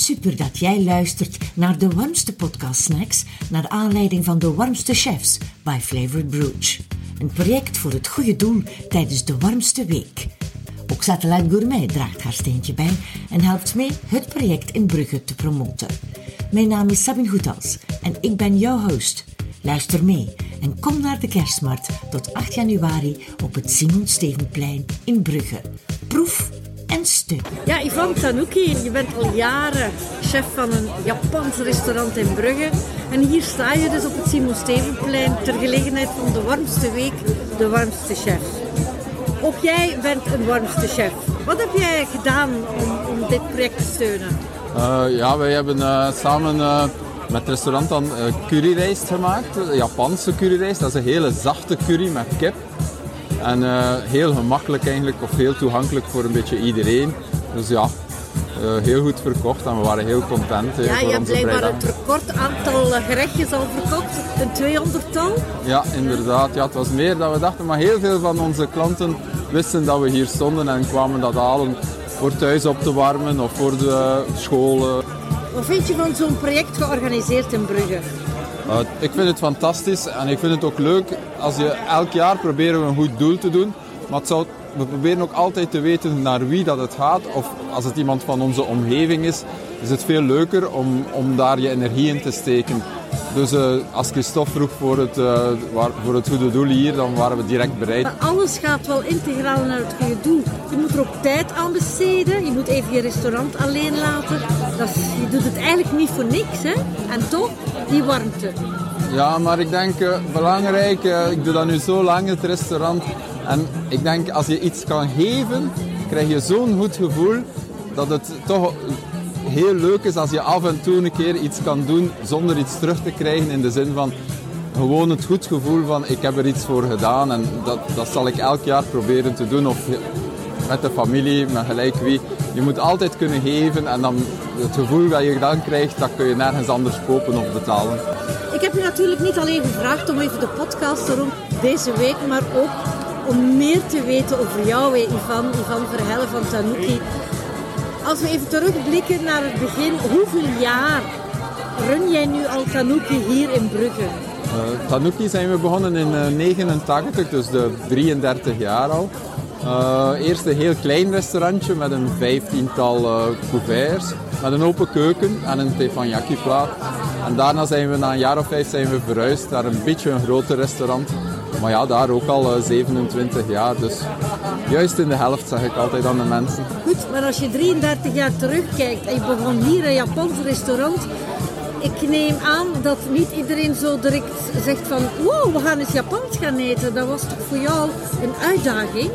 Super dat jij luistert naar de warmste podcast snacks naar aanleiding van de warmste chefs bij Flavored Brooch. Een project voor het goede doel tijdens de warmste week. Ook Satellite Gourmet draagt haar steentje bij en helpt mee het project in Brugge te promoten. Mijn naam is Sabine Goethals en ik ben jouw host. Luister mee en kom naar de kerstmarkt tot 8 januari op het Simon Stevenplein in Brugge. Proef en steun. Ja, Ivan Tanuki, je bent al jaren chef van een Japans restaurant in Brugge. En hier sta je dus op het Simon Stevenplein ter gelegenheid van de warmste week, de warmste chef. Ook jij bent een warmste chef. Wat heb jij gedaan om, om dit project te steunen? Uh, ja, wij hebben uh, samen uh, met het restaurant dan curryrijst gemaakt. Japanse curryrijst. Dat is een hele zachte curry met kip. En heel gemakkelijk eigenlijk, of heel toegankelijk voor een beetje iedereen. Dus ja, heel goed verkocht en we waren heel content. Ja, voor je hebt blijkbaar een record aantal gerechtjes al verkocht. Een 200-tal. Ja, inderdaad. Ja, het was meer dan we dachten. Maar heel veel van onze klanten wisten dat we hier stonden en kwamen dat halen voor thuis op te warmen of voor de scholen. Wat vind je van zo'n project georganiseerd in Brugge? Uh, ik vind het fantastisch en ik vind het ook leuk als je elk jaar proberen we een goed doel te doen. Maar het zou, we proberen ook altijd te weten naar wie dat het gaat. Of als het iemand van onze omgeving is, is het veel leuker om, om daar je energie in te steken. Dus uh, als Christophe vroeg voor het, uh, voor het goede doel hier, dan waren we direct bereid. Maar alles gaat wel integraal naar het goede doel. Je moet er ook tijd aan besteden. Je moet even je restaurant alleen laten. Dat is, je doet het eigenlijk niet voor niks. Hè? En toch, die warmte. Ja, maar ik denk uh, belangrijk, ik doe dat nu zo lang, het restaurant. En ik denk als je iets kan geven, krijg je zo'n goed gevoel dat het toch heel leuk is als je af en toe een keer iets kan doen zonder iets terug te krijgen. In de zin van gewoon het goed gevoel van ik heb er iets voor gedaan. En dat, dat zal ik elk jaar proberen te doen. Of met de familie, met gelijk wie. Je moet altijd kunnen geven en dan het gevoel dat je dan krijgt, dat kun je nergens anders kopen of betalen. Ik heb je natuurlijk niet alleen gevraagd om even de podcast te doen deze week, maar ook om meer te weten over jou, Ivan, Ivan Verhellen van Tanuki. Als we even terugblikken naar het begin, hoeveel jaar run jij nu al Tanuki hier in Brugge? Uh, Tanuki zijn we begonnen in 1989, uh, dus de 33 jaar al. Uh, eerst een heel klein restaurantje met een vijftiental uh, couverts, met een open keuken en een teppanyaki-plaat. En daarna zijn we na een jaar of vijf zijn we verhuisd naar een beetje een groter restaurant. Maar ja, daar ook al uh, 27 jaar. Dus juist in de helft zeg ik altijd aan de mensen. Goed, maar als je 33 jaar terugkijkt en je begon hier een Japans restaurant. Ik neem aan dat niet iedereen zo direct zegt van wow, we gaan eens Japans gaan eten. Dat was toch voor jou een uitdaging?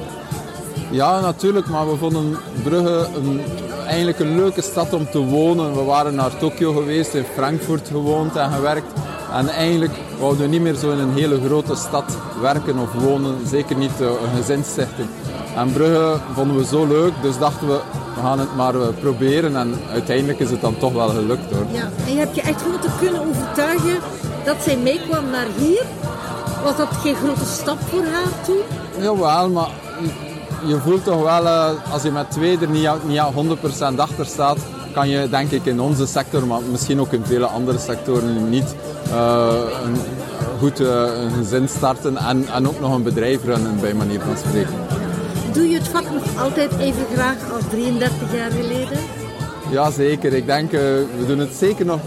Ja, natuurlijk, maar we vonden Brugge een, eigenlijk een leuke stad om te wonen. We waren naar Tokio geweest, in Frankfurt gewoond en gewerkt. En eigenlijk wouden we niet meer zo in een hele grote stad werken of wonen. Zeker niet uh, een gezinsstichting. En Brugge vonden we zo leuk, dus dachten we, we gaan het maar uh, proberen. En uiteindelijk is het dan toch wel gelukt hoor. Ja, en je hebt je echt moeten kunnen overtuigen dat zij meekwam naar hier. Was dat geen grote stap voor haar toen? Jawel, maar je voelt toch wel, uh, als je met twee er niet, niet 100% achter staat, kan je denk ik in onze sector, maar misschien ook in vele andere sectoren niet, uh, een, goed uh, een gezin starten en, en ook nog een bedrijf runnen bij manier van spreken. Doe je het vak nog altijd even graag als 33 jaar geleden? Ja, zeker. Ik denk, uh, we doen het zeker nog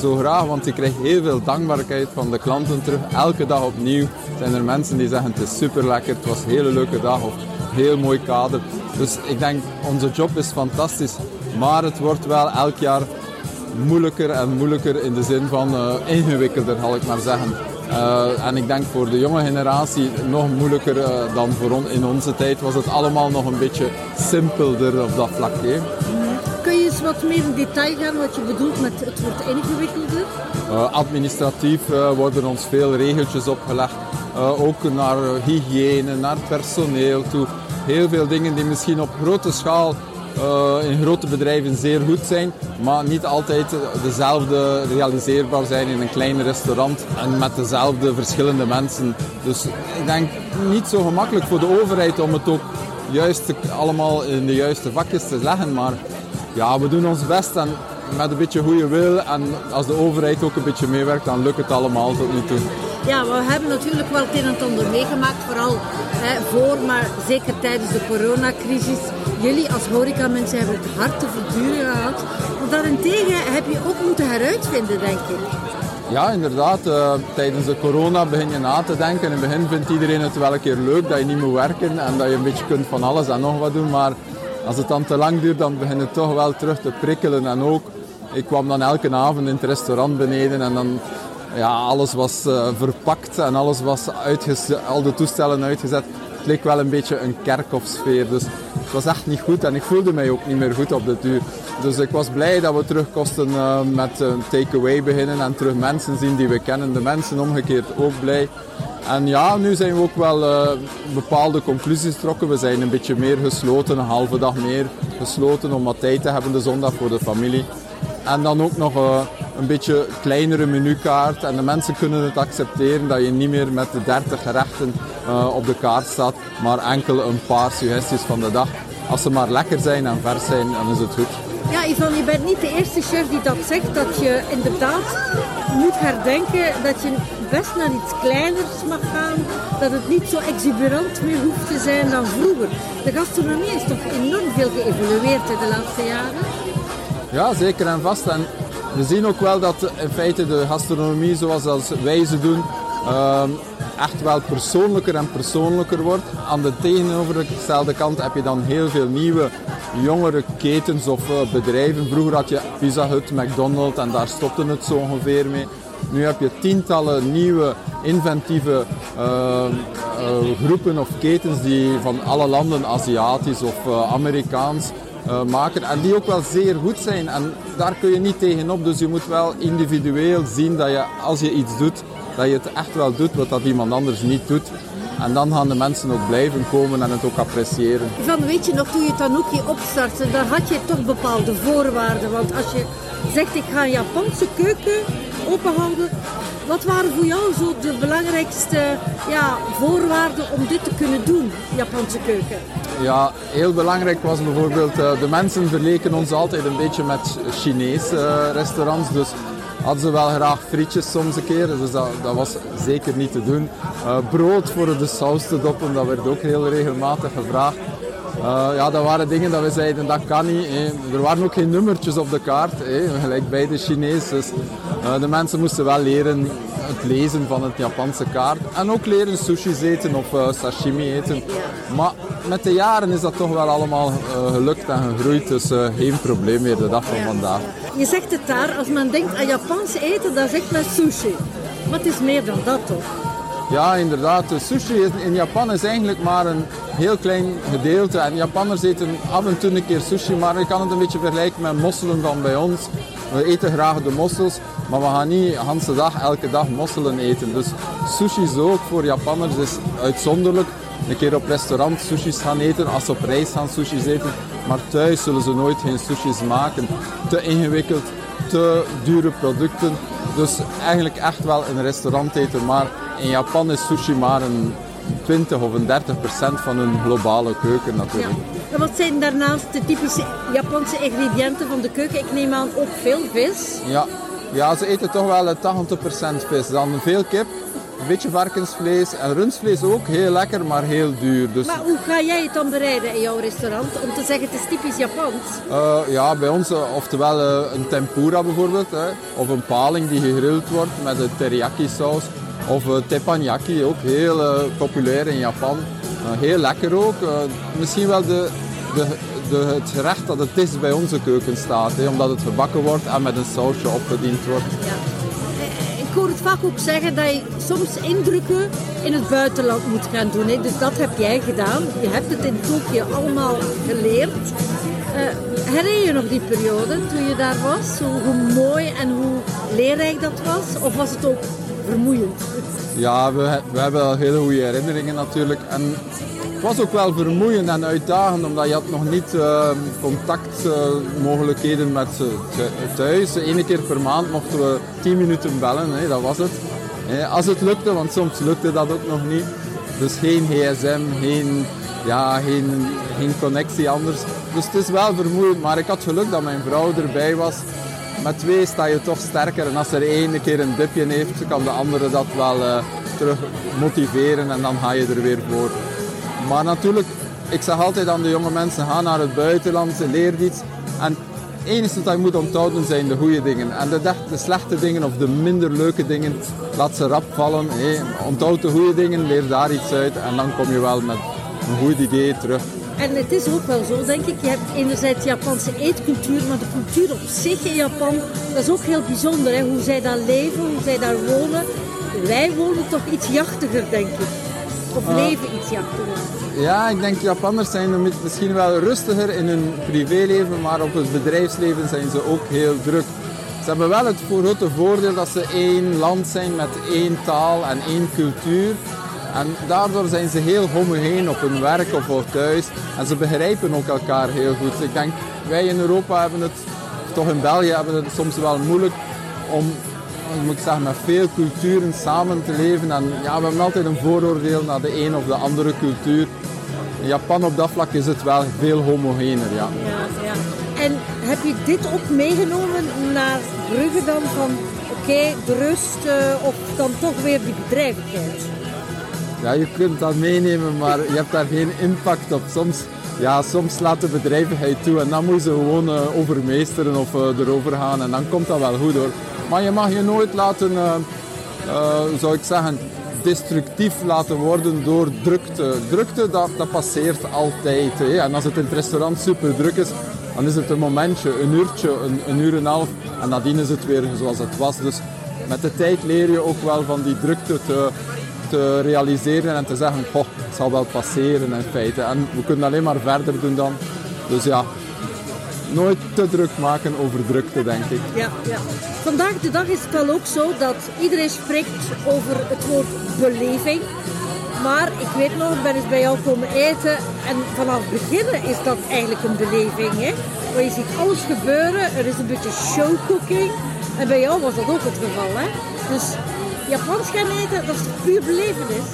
zo graag, want je krijgt heel veel dankbaarheid van de klanten terug. Elke dag opnieuw zijn er mensen die zeggen het is super lekker, het was een hele leuke dag of heel mooi kader. Dus ik denk, onze job is fantastisch, maar het wordt wel elk jaar moeilijker en moeilijker in de zin van uh, ingewikkelder, zal ik maar zeggen. Uh, en ik denk voor de jonge generatie nog moeilijker uh, dan voor on in onze tijd was het allemaal nog een beetje simpelder op dat vlak. Hè? Kun je eens wat meer in detail gaan wat je bedoelt met het wordt ingewikkelder? Uh, administratief worden ons veel regeltjes opgelegd. Ook naar hygiëne, naar personeel toe. Heel veel dingen die misschien op grote schaal in grote bedrijven zeer goed zijn, maar niet altijd dezelfde realiseerbaar zijn in een klein restaurant en met dezelfde verschillende mensen. Dus ik denk niet zo gemakkelijk voor de overheid om het ook juist allemaal in de juiste vakjes te leggen, maar ja, we doen ons best en met een beetje goede wil en als de overheid ook een beetje meewerkt, dan lukt het allemaal tot nu toe. Ja, we hebben natuurlijk wel het een en ander meegemaakt, vooral hè, voor, maar zeker tijdens de coronacrisis. Jullie als horecamensen hebben het hard te verduren gehad. Maar daarentegen heb je ook moeten heruitvinden, denk ik. Ja, inderdaad. Uh, tijdens de corona begin je na te denken. In het begin vindt iedereen het wel een keer leuk dat je niet moet werken en dat je een beetje kunt van alles en nog wat doen. Maar als het dan te lang duurt, dan begint het toch wel terug te prikkelen. En ook, ik kwam dan elke avond in het restaurant beneden en dan ja, alles was uh, verpakt en alles was al de toestellen uitgezet. Het leek wel een beetje een kerkhofsfeer. Dus het was echt niet goed en ik voelde mij ook niet meer goed op de duur. Dus ik was blij dat we terug kosten uh, met uh, takeaway beginnen en terug mensen zien die we kennen. De mensen omgekeerd ook blij. En ja, nu zijn we ook wel bepaalde conclusies getrokken. We zijn een beetje meer gesloten, een halve dag meer gesloten om wat tijd te hebben de zondag voor de familie. En dan ook nog uh, een beetje kleinere menukaart. En de mensen kunnen het accepteren dat je niet meer met de 30 gerechten uh, op de kaart staat, maar enkel een paar suggesties van de dag. Als ze maar lekker zijn en vers zijn, dan is het goed. Ja, Ivan, je bent niet de eerste chef die dat zegt, dat je inderdaad moet herdenken dat je best naar iets kleiners mag gaan, dat het niet zo exuberant meer hoeft te zijn dan vroeger. De gastronomie is toch enorm veel geëvolueerd in de laatste jaren? Ja, zeker en vast. En we zien ook wel dat in feite de gastronomie zoals wij ze doen, uh, echt wel persoonlijker en persoonlijker wordt. Aan de tegenovergestelde kant heb je dan heel veel nieuwe, jongere ketens of uh, bedrijven. Vroeger had je Pizza Hut, McDonald's en daar stopte het zo ongeveer mee. Nu heb je tientallen nieuwe, inventieve uh, uh, groepen of ketens die van alle landen, Aziatisch of Amerikaans, maken. En die ook wel zeer goed zijn. En daar kun je niet tegenop. Dus je moet wel individueel zien dat je, als je iets doet, dat je het echt wel doet wat dat iemand anders niet doet. En dan gaan de mensen ook blijven komen en het ook appreciëren. Van weet je nog, toen je Tanuki opstartte, daar had je toch bepaalde voorwaarden. Want als je zegt, ik ga een Japanse keuken openhouden, wat waren voor jou zo de belangrijkste ja, voorwaarden om dit te kunnen doen, Japanse keuken? Ja, heel belangrijk was bijvoorbeeld, uh, de mensen verleken ons altijd een beetje met Chinese uh, restaurants. Dus hadden ze wel graag frietjes soms een keer, dus dat, dat was zeker niet te doen. Uh, brood voor de saus te doppen, dat werd ook heel regelmatig gevraagd. Ja, dat waren dingen dat we zeiden, dat kan niet. Er waren ook geen nummertjes op de kaart, gelijk bij de Chinezen. Dus, de mensen moesten wel leren het lezen van het Japanse kaart. En ook leren sushi eten of uh, sashimi eten. Maar met de jaren is dat toch wel allemaal gelukt en gegroeid. Dus geen probleem meer de dag van vandaag. Je zegt het daar, als men denkt aan Japans eten, dan zegt men sushi. Maar het is meer dan dat toch? Ja, inderdaad. De sushi in Japan is eigenlijk maar een heel klein gedeelte. En Japanners eten af en toe een keer sushi, maar je kan het een beetje vergelijken met mosselen van bij ons. We eten graag de mossels, maar we gaan niet de dag, elke dag mosselen eten. Dus sushi is ook voor Japanners is uitzonderlijk. Een keer op restaurant sushi's gaan eten, als ze op reis gaan sushi's eten. Maar thuis zullen ze nooit geen sushi's maken. Te ingewikkeld, te dure producten. Dus eigenlijk echt wel een restaurant eten. Maar in Japan is sushi maar een 20 of een 30 procent van hun globale keuken natuurlijk. Ja. En wat zijn daarnaast de typische Japanse ingrediënten van de keuken? Ik neem aan ook veel vis. Ja, ja ze eten toch wel 80 procent vis. Dan veel kip, een beetje varkensvlees en rundvlees ook. Heel lekker, maar heel duur. Dus... Maar hoe ga jij het dan bereiden in jouw restaurant? Om te zeggen het is typisch Japans. Uh, ja, bij ons uh, oftewel uh, een tempura bijvoorbeeld. Hè, of een paling die gegrild wordt met een teriyaki saus. Of uh, teppanyaki, ook heel uh, populair in Japan. Uh, heel lekker ook. misschien wel de, de, de, het gerecht dat het is bij onze keuken staat. Hè, omdat het gebakken wordt en met een sausje opgediend wordt. Ja. Ik hoor het vaak ook zeggen dat je soms indrukken in het buitenland moet gaan doen. Dus dat heb jij gedaan. Je hebt het in Tokio allemaal geleerd. herinner je nog die periode toen je daar was? Hoe, hoe mooi en hoe leerrijk dat was? Of was het ook vermoeiend? Ja, we, we hebben wel hele goede herinneringen natuurlijk. En het was ook wel vermoeiend en uitdagend, omdat je had nog niet uh, contactmogelijkheden uh, met thuis. Eén keer per maand mochten we 10 minuten bellen, hè, dat was het. als het lukte, want soms lukte dat ook nog niet. Dus geen gsm, geen, ja, geen, geen connectie anders. Dus het is wel vermoeiend, maar ik had geluk dat mijn vrouw erbij was met twee sta je toch sterker. En als er één een keer een dipje heeft, kan de andere dat wel uh, terug motiveren en dan ga je er weer voor. Maar natuurlijk, ik zeg altijd aan de jonge mensen, ga naar het buitenland, leer iets. En het enige dat je moet onthouden zijn de goede dingen. En de, de, slechte dingen of de minder leuke dingen, laat ze rap vallen. Hey, onthoud de goede dingen, leer daar iets uit en dan kom je wel met een goed idee terug. En het is ook wel zo, denk ik. Je hebt enerzijds Japanse eetcultuur, maar de cultuur op zich in Japan, dat is ook heel bijzonder. Hè? Hoe zij daar leven, hoe zij daar wonen. Wij wonen toch iets jachtiger, denk ik. Of uh, leven iets jachtiger. Ja, ik denk Japanners zijn misschien wel rustiger in hun privéleven, maar op het bedrijfsleven zijn ze ook heel druk. Ze hebben wel het grote voordeel dat ze één land zijn met één taal en één cultuur. En daardoor zijn ze heel homogeen op hun werk of thuis. En ze begrijpen ook elkaar heel goed. Ik denk, wij in Europa hebben het, toch in België hebben het soms wel moeilijk om moet ik zeggen, met veel culturen samen te leven. En ja, we hebben altijd een vooroordeel naar de een of de andere cultuur. In Japan op dat vlak is het wel veel homogener, ja. ja, ja. En heb je dit ook meegenomen naar Brugge dan? Van oké, de rust uh, of dan toch weer die bedrijvigheid? Ja, je kunt dat meenemen, maar je hebt daar geen impact op. Soms, ja, soms laat de bedrijvigheid toe en dan moet je gewoon uh, overmeesteren of uh, erover gaan en dan komt dat wel goed hoor. Maar je mag je nooit laten, uh, zou ik zeggen, destructief laten worden door drukte. Drukte, dat, dat passeert altijd. Hè. En als het in het restaurant super druk is, dan is het een momentje, een uurtje, een, een uur en een half. En nadien is het weer zoals het was. Dus met de tijd leer je ook wel van die drukte te, te realiseren en te zeggen, goh, het zal wel passeren in feite. En we kunnen alleen maar verder doen dan. Dus ja, nooit te druk maken over drukte, denk ik. Ja, ja. Vandaag de dag is het wel ook zo dat iedereen spreekt over het woord beleving. Maar ik weet nog, ik ben eens bij jou komen eten en vanaf het begin is dat eigenlijk een beleving. Hè? Want je ziet alles gebeuren, er is een beetje showcooking. En bij jou was dat ook het geval. Hè? Dus Japans gaan eten, dat is puur belevenis.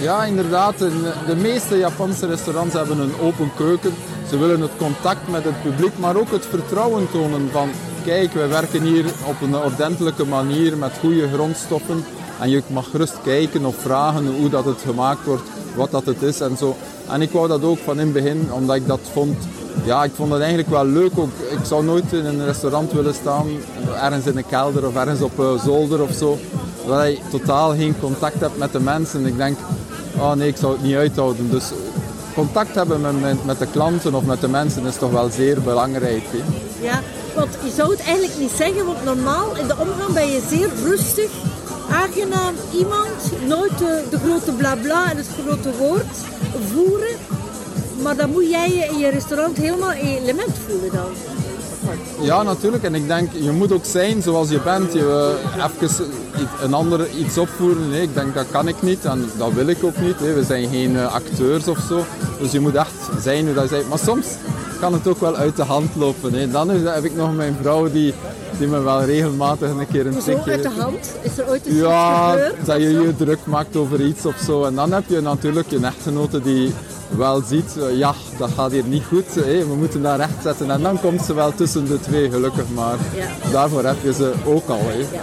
Ja, inderdaad. De meeste Japanse restaurants hebben een open keuken. Ze willen het contact met het publiek, maar ook het vertrouwen tonen van kijk, wij werken hier op een ordentelijke manier met goede grondstoffen. En je mag gerust kijken of vragen hoe dat het gemaakt wordt, wat dat het is en zo. En ik wou dat ook van in het begin, omdat ik dat vond, ja, ik vond het eigenlijk wel leuk ook. Ik zou nooit in een restaurant willen staan, ergens in een kelder of ergens op een zolder of zo, waar je totaal geen contact hebt met de mensen. Ik denk, oh nee, ik zou het niet uithouden. Dus contact hebben met, met, de klanten of met de mensen is toch wel zeer belangrijk. Ja, want je zou het eigenlijk niet zeggen, want normaal in de omgang ben je zeer rustig, aangenaam iemand, nooit de, grote blabla en het grote woord voeren. Maar dan moet jij je in je restaurant helemaal in element voelen dan. Ja, natuurlijk. En ik denk, je moet ook zijn zoals je bent. Je, uh, even een ander iets opvoeren. Nee, ik denk, dat kan ik niet en dat wil ik ook niet. We zijn geen uh, acteurs of zo. Dus je moet echt zijn hoe dat je bent. Maar soms kan het ook wel uit de hand lopen. Hè. Dan is, heb ik nog mijn vrouw die, die me wel regelmatig een keer een tikje... uit de hand? Is er ooit iets ja, gebeurd? dat je je druk maakt over iets of zo. En dan heb je natuurlijk een echtgenote die wel ziet, uh, ja, dat gaat hier niet goed, hè. we moeten daar recht zetten. En dan komt ze wel tussen de twee, gelukkig maar. Ja. Daarvoor heb je ze ook al. Hè. Ja.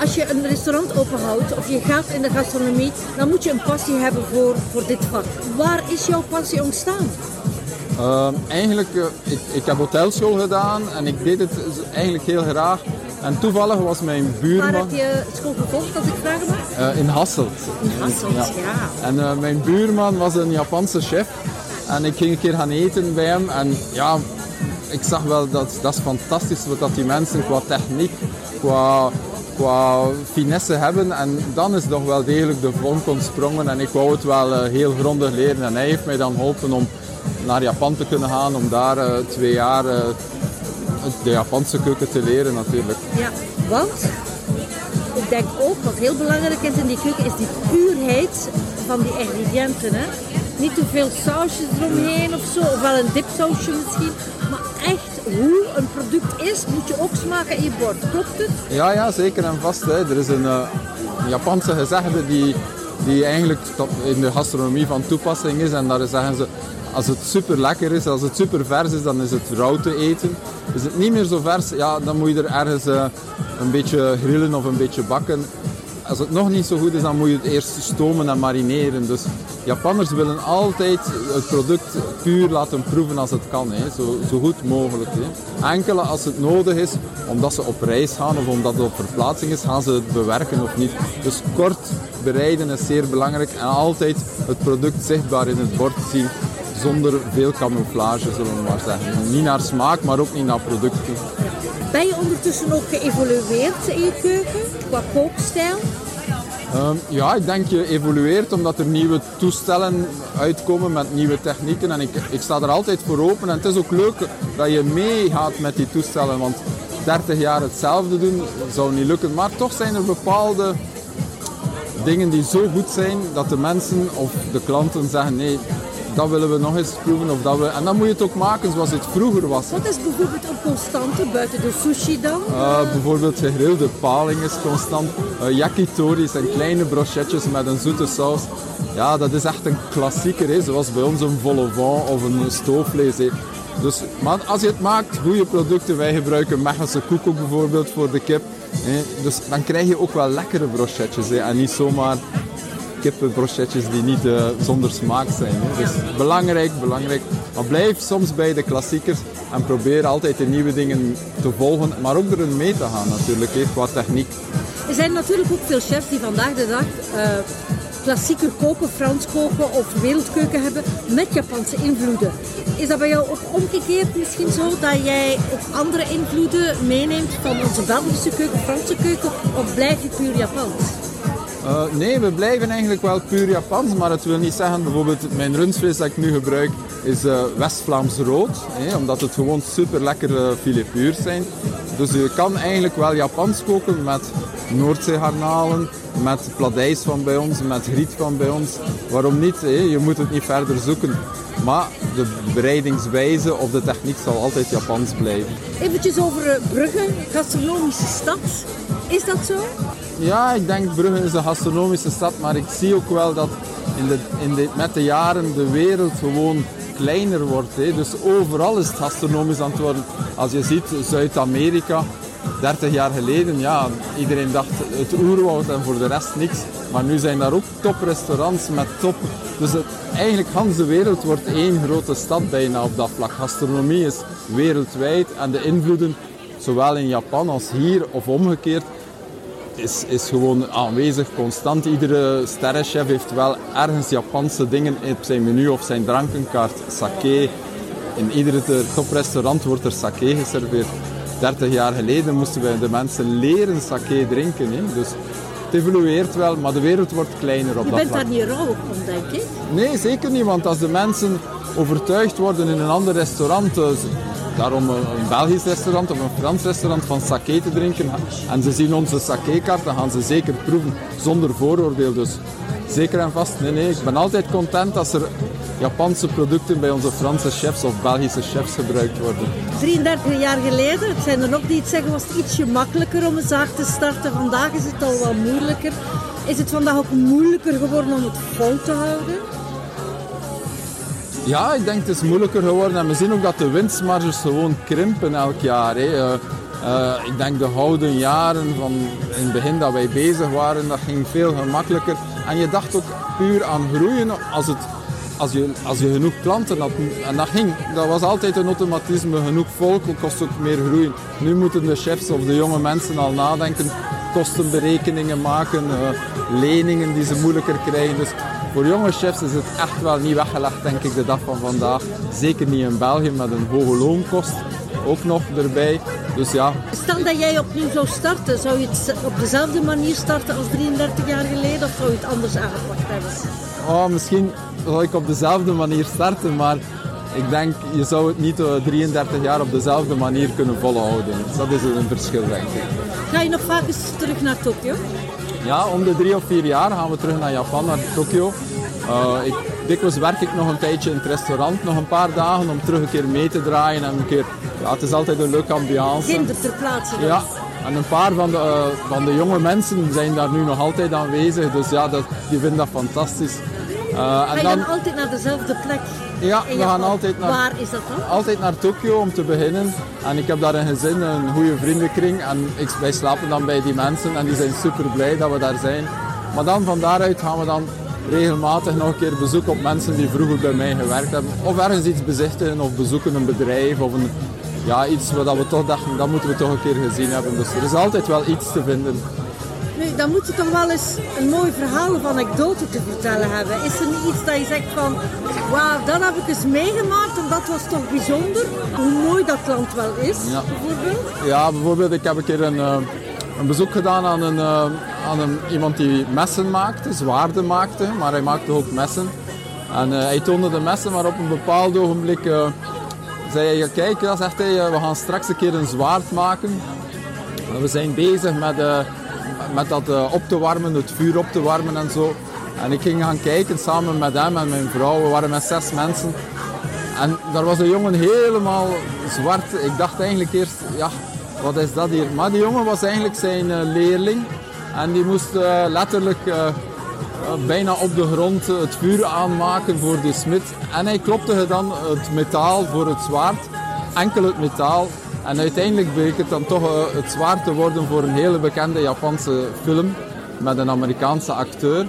Als je een restaurant openhoudt of je gaat in de gastronomie, dan moet je een passie hebben voor, voor dit vak. Waar is jouw passie ontstaan? Uh, eigenlijk, uh, ik, ik heb hotelschool gedaan en ik deed het eigenlijk heel graag. En toevallig was mijn buurman... Waar heb je school gevolgd, als ik vragen mag? Uh, in Hasselt. In Hasselt, ja. ja. En uh, mijn buurman was een Japanse chef. En ik ging een keer gaan eten bij hem. En ja, ik zag wel dat dat is fantastisch wat die mensen qua techniek, qua, qua finesse hebben. En dan is toch wel degelijk de vonk ontsprongen. En ik wou het wel heel grondig leren. En hij heeft mij dan geholpen om naar Japan te kunnen gaan. Om daar twee jaar de Japanse keuken te leren natuurlijk. Ja, want ik denk ook wat heel belangrijk is in die keuken is die puurheid van die ingrediënten. Hè? Niet te veel sausjes eromheen of zo, of wel een dipsausje misschien, maar echt hoe een product is, moet je ook smaken in je bord. Klopt het? Ja, ja zeker en vast. Hè. Er is een, uh, Japanse gezegde die, die eigenlijk in de gastronomie van toepassing is en daar zeggen ze als het super lekker is, als het super vers is, dan is het rauw te eten. Is het niet meer zo vers, ja, dan moet je er ergens uh, een beetje grillen of een beetje bakken. Als het nog niet zo goed is, dan moet je het eerst stomen en marineren. Dus Japanners willen altijd het product puur laten proeven als het kan, hè. Zo, zo goed mogelijk. Hè. Enkele als het nodig is, omdat ze op reis gaan of omdat het op verplaatsing is, gaan ze het bewerken of niet. Dus kort bereiden is zeer belangrijk en altijd het product zichtbaar in het bord zien zonder veel camouflage, zullen we maar zeggen. Niet naar smaak, maar ook niet naar producten. Ben je ondertussen ook geëvolueerd in je keuken qua kookstijl? Um, ja, ik denk je evolueert omdat er nieuwe toestellen uitkomen met nieuwe technieken. En ik, ik sta er altijd voor open. En het is ook leuk dat je meegaat met die toestellen. Want 30 jaar hetzelfde doen zou niet lukken. Maar toch zijn er bepaalde dingen die zo goed zijn dat de mensen of de klanten zeggen nee, dat willen we nog eens proeven. Of dat we... En dan moet je het ook maken zoals het vroeger was. Wat is bijvoorbeeld een constante buiten de sushi dan? Uh, bijvoorbeeld gegrilde paling is constant. Uh, yakitori zijn kleine brochetjes met een zoete saus. Ja, dat is echt een klassieker. Hè? Zoals bij ons een vol of een stoofvlees. Hè? Dus, maar als je het maakt, goede producten. Wij gebruiken Mechelse koekoek bijvoorbeeld voor de kip. Hè? Dus dan krijg je ook wel lekkere brochetjes. Hè? En niet zomaar kippenbrochetjes die niet uh, zonder smaak zijn. Hè. Dus belangrijk, belangrijk. Maar blijf soms bij de klassiekers en probeer altijd de nieuwe dingen te volgen, maar ook erin mee te gaan natuurlijk, hè, qua techniek. Er zijn natuurlijk ook veel chefs die vandaag de dag uh, klassieker koken, Frans koken of wereldkeuken hebben met Japanse invloeden. Is dat bij jou ook omgekeerd misschien zo dat jij ook andere invloeden meeneemt van onze Belgische keuken, Franse keuken of blijf je puur Japans? Uh, nee, we blijven eigenlijk wel puur Japans, maar het wil niet zeggen, bijvoorbeeld mijn rundvlees dat ik nu gebruik is uh, West-Vlaams rood, hè, omdat het gewoon super lekkere filet zijn. Dus je kan eigenlijk wel Japans koken met Noordzeegarnalen, met pladijs van bij ons, met griet van bij ons. Waarom niet? Hè? Je moet het niet verder zoeken. Maar de bereidingswijze of de techniek zal altijd Japans blijven. Eventjes over uh, Brugge, gastronomische stad. Is dat zo? Ja, ik denk Brugge is een gastronomische stad, maar ik zie ook wel dat in de, in de, met de jaren de wereld gewoon kleiner wordt. Dus overal is het gastronomisch aan het worden. Als je ziet Zuid-Amerika, 30 jaar geleden, ja, iedereen dacht het oerwoud en voor de rest niks. Maar nu zijn daar ook toprestaurants met top. Dus het, eigenlijk Hans de wereld wordt één grote stad bijna op dat vlak. Gastronomie is wereldwijd en de invloeden, zowel in Japan als hier of omgekeerd, is, is gewoon aanwezig, constant. Iedere sterrenchef heeft wel ergens Japanse dingen op zijn menu of zijn drankenkaart. Sake. In iedere toprestaurant wordt er sake geserveerd. 30 jaar geleden moesten wij de mensen leren sake drinken. Hè. Dus het evolueert wel, maar de wereld wordt kleiner op Je dat bent vlak. daar niet rauw van, denk ik. Nee, zeker niet. Want als de mensen overtuigd worden in een ander restaurant, eh, daarom een Belgisch restaurant of een Frans restaurant van sake te drinken, en ze zien onze sake-kaart, dan gaan ze zeker proeven, zonder vooroordeel. Dus zeker en vast, nee, nee. Ik ben altijd content als er Japanse producten bij onze Franse chefs of Belgische chefs gebruikt worden. 33 jaar geleden, het zijn er nog die het zeggen, was het ietsje makkelijker om een zaak te starten. Vandaag is het al wat moeilijker. Is het vandaag ook moeilijker geworden om het vol te houden? Ja, ik denk het is moeilijker geworden en we zien ook dat de winstmarges gewoon krimpen elk jaar. Hè. Eh, eh, ik denk de gouden jaren van in het begin dat wij bezig waren, dat ging veel gemakkelijker. En je dacht ook puur aan groeien als, het, als, je, als je genoeg klanten had. En dat ging, dat was altijd een automatisme. Genoeg volk kost ook meer groeien. Nu moeten de chefs of de jonge mensen al nadenken, kostenberekeningen maken, eh, leningen die ze moeilijker krijgen. Dus voor jonge chefs is het echt wel niet weggelegd, denk ik, de dag van vandaag. Zeker niet in België met een hoge loonkost ook nog erbij. Dus ja, Stel dat jij opnieuw zou starten, zou je het op dezelfde manier starten als 33 jaar geleden of zou je het anders aangepakt hebben? oh, misschien zal ik op dezelfde manier starten, maar ik denk je zou het niet eh, 33 jaar op dezelfde manier kunnen volhouden. Dat is een verschil, denk ik. Ga je nog vaak eens terug naar Tokio? Ja, om de drie of vier jaar gaan we terug naar Japan, naar Tokio. Eh, ik, dikwijls werk ik nog een tijdje in het restaurant, nog een paar dagen, om terug een keer mee te draaien. En een keer, ja, het is altijd een leuke ambiance. Kinder ter plaatse dan? Ja, en een paar van de, eh, van de jonge mensen zijn daar nu nog altijd aanwezig. Dus ja, dat, die vinden dat fantastisch. Uh, Ga je dan altijd naar dezelfde plek? Ja, we gaan altijd naar, Waar is dat dan? altijd naar Tokio om te beginnen. En ik heb daar een gezin, een goede vriendenkring. En ik, wij slapen dan bij die mensen en die zijn super blij dat we daar zijn. Maar dan van daaruit gaan we dan regelmatig nog een keer bezoeken op mensen die vroeger bij mij gewerkt hebben. Of ergens iets bezichtigen of bezoeken een bedrijf of een, ja, iets wat we toch dachten, dat moeten we toch een keer gezien hebben. Dus er is altijd wel iets te vinden. Dan moet je toch wel eens een mooi verhaal of anekdote te vertellen hebben. Is er niet iets dat je zegt van, wauw, dat heb ik eens meegemaakt en dat was toch bijzonder? Hoe mooi dat land wel is, Ja. bijvoorbeeld? Ja, bijvoorbeeld ik heb een keer een, eh, een bezoek gedaan aan, een, eh, aan een, iemand die messen maakte, zwaarden maakte, maar hij maakte ook messen. En eh, hij toonde de messen, maar op een bepaald ogenblik zei hij, kijk, zegt hij, we gaan straks een keer een zwaard maken. En we zijn bezig met, met dat eh, op te warmen, het vuur op te warmen en zo. En ik ging gaan kijken samen met hem en mijn vrouw, we waren met zes mensen. En daar was een jongen helemaal zwart. Ik dacht eigenlijk eerst, ja, wat is dat hier? Maar die jongen was eigenlijk zijn eh, leerling. En die moest eh, letterlijk bijna op de grond het vuur aanmaken voor de smid. En hij klopte dan het metaal voor het zwaard. Enkel het metaal. En uiteindelijk bleek het dan toch eh, het zwaard te worden voor een hele bekende Japanse film. Met een Amerikaanse acteur.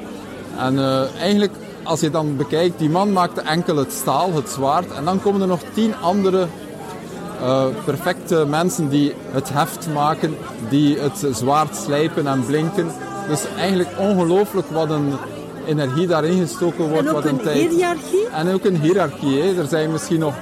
En eh, eigenlijk, als je dan bekijkt, die man maakte enkel het staal, het zwaard. En dan komen er nog tien andere eh, perfecte mensen die het heft maken, die het zwaard slijpen en blinken. Dus eigenlijk ongelooflijk wat een energie daarin gestoken wordt. En ook wat een, een tijd. hiërarchie? En ook een hiërarchie. Hè. Er zijn misschien nog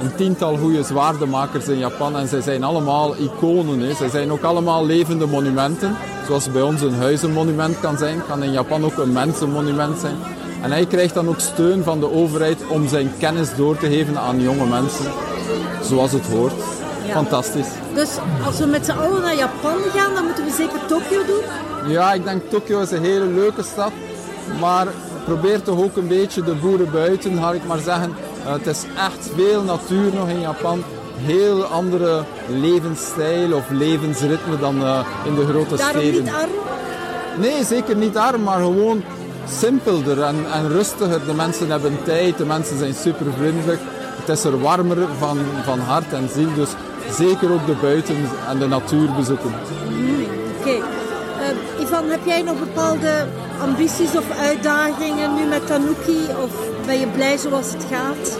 een tiental goede zwaardenmakers in Japan en zij zijn allemaal iconen. Hè. Zij zijn ook allemaal levende monumenten. Zoals bij ons een huizenmonument kan zijn, kan in Japan ook een mensenmonument zijn. En hij krijgt dan ook steun van de overheid om zijn kennis door te geven aan jonge mensen. Zoals het hoort. Ja. Fantastisch. Dus als we met z'n allen naar Japan gaan, dan moeten we zeker Tokio doen. Ja, ik denk Tokio is een hele leuke stad. Maar probeer toch ook een beetje de boeren buiten, ga ik maar zeggen. Eh, het is echt veel natuur nog in Japan. Heel andere levensstijl of levensritme dan eh, in de grote Daarom steden. niet arm. Nee, zeker niet arm, maar gewoon simpelder en, en rustiger. De mensen hebben tijd, de mensen zijn super vriendelijk. Het is er warmer van, van hart en ziel, dus zeker ook de buiten en de natuur bezoeken. Oké. Eh, Ivan, heb jij nog bepaalde ambities of uitdagingen nu met Tanuki? Of ben je blij zoals het gaat?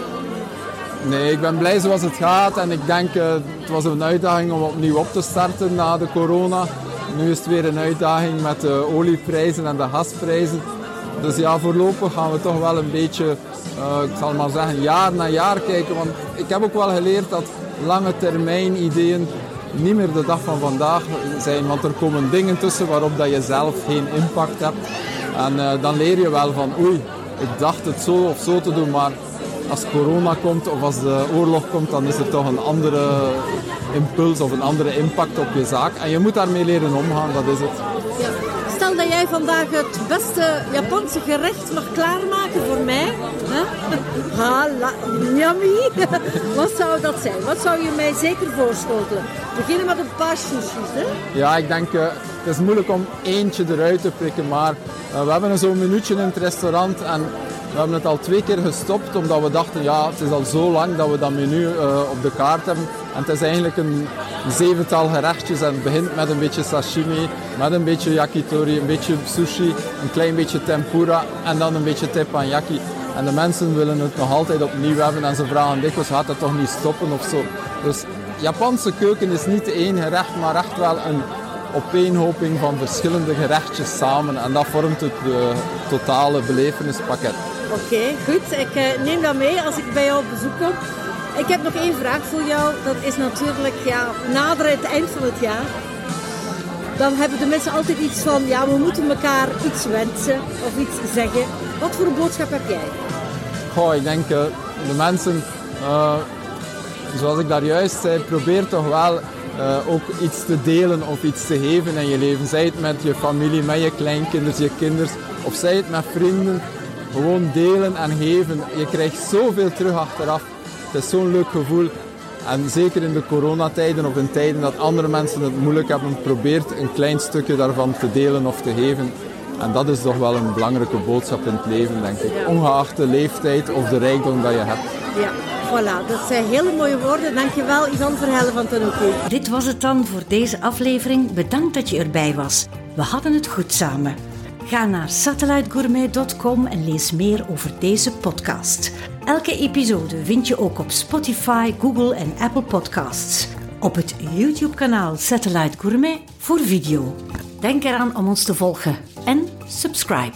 Nee, ik ben blij zoals het gaat en ik denk uh, het was een uitdaging om opnieuw op te starten na de corona. Nu is het weer een uitdaging met de olieprijzen en de gasprijzen. Dus ja, voorlopig gaan we toch wel een beetje, uh, ik zal maar zeggen, jaar na jaar kijken. Want ik heb ook wel geleerd dat lange termijn ideeën niet meer de dag van vandaag zijn. Want er komen dingen tussen waarop dat je zelf geen impact hebt. En uh, dan leer je wel van, oei, ik dacht het zo of zo te doen, maar als corona komt of als de oorlog komt, dan is er toch een andere impuls of een andere impact op je zaak. En je moet daarmee leren omgaan, dat is het. Stel dat jij vandaag het beste Japanse gerecht mag klaarmaken voor mij. Hè? Hala, yummy. Wat zou dat zijn? Wat zou je mij zeker voorschotelen? Beginnen met een paar sushis. Hè? Ja, ik denk, uh, het is moeilijk om eentje eruit te pikken, maar uh, we hebben zo'n minuutje in het restaurant en we hebben het al twee keer gestopt omdat we dachten, ja, het is al zo lang dat we dat menu uh, op de kaart hebben. En het is eigenlijk een zevental gerechtjes en het begint met een beetje sashimi, met een beetje yakitori, een beetje sushi, een klein beetje tempura en dan een beetje teppanyaki. En de mensen willen het nog altijd opnieuw hebben en ze vragen dikwijls, gaat dat toch niet stoppen of zo. Dus Japanse keuken is niet één gerecht, maar echt wel een opeenhoping van verschillende gerechtjes samen. En dat vormt het uh, totale belevenispakket. Oké, goed. Ik uh, neem dat mee als ik bij jou bezoek kom. Ik heb nog één vraag voor jou. Dat is natuurlijk, ja, nader het eind van het jaar. Dan hebben de mensen altijd iets van, ja, we moeten elkaar iets wensen of iets zeggen. Wat voor een boodschap heb jij? Goh, ik denk uh, de mensen, uh, zoals ik daar juist zei, probeer toch wel ook iets te delen of iets te geven in je leven. Zij het met je familie, met je kleinkinderen, je kinders, of zij het met vrienden. Gewoon delen en geven. Je krijgt zoveel terug achteraf. Het is zo'n leuk gevoel. En zeker in de coronatijden of in tijden dat andere mensen het moeilijk hebben, probeert een klein stukje daarvan te delen of te geven. En dat is toch wel een belangrijke boodschap in het leven, denk ik. Ongeacht de leeftijd of de rijkdom dat je hebt. Ja, voilà. Dat zijn hele mooie woorden. Dankjewel, Ivan Verhellen van Tenoké. Dit was het dan voor deze aflevering. Bedankt dat je erbij was. We hadden het goed samen. Ga naar satellitegourmet.com en lees meer over deze podcast. Elke episode vind je ook op Spotify, Google en Apple Podcasts. Op het YouTube-kanaal Satellite Gourmet voor video. Denk eraan om ons te volgen en subscribe.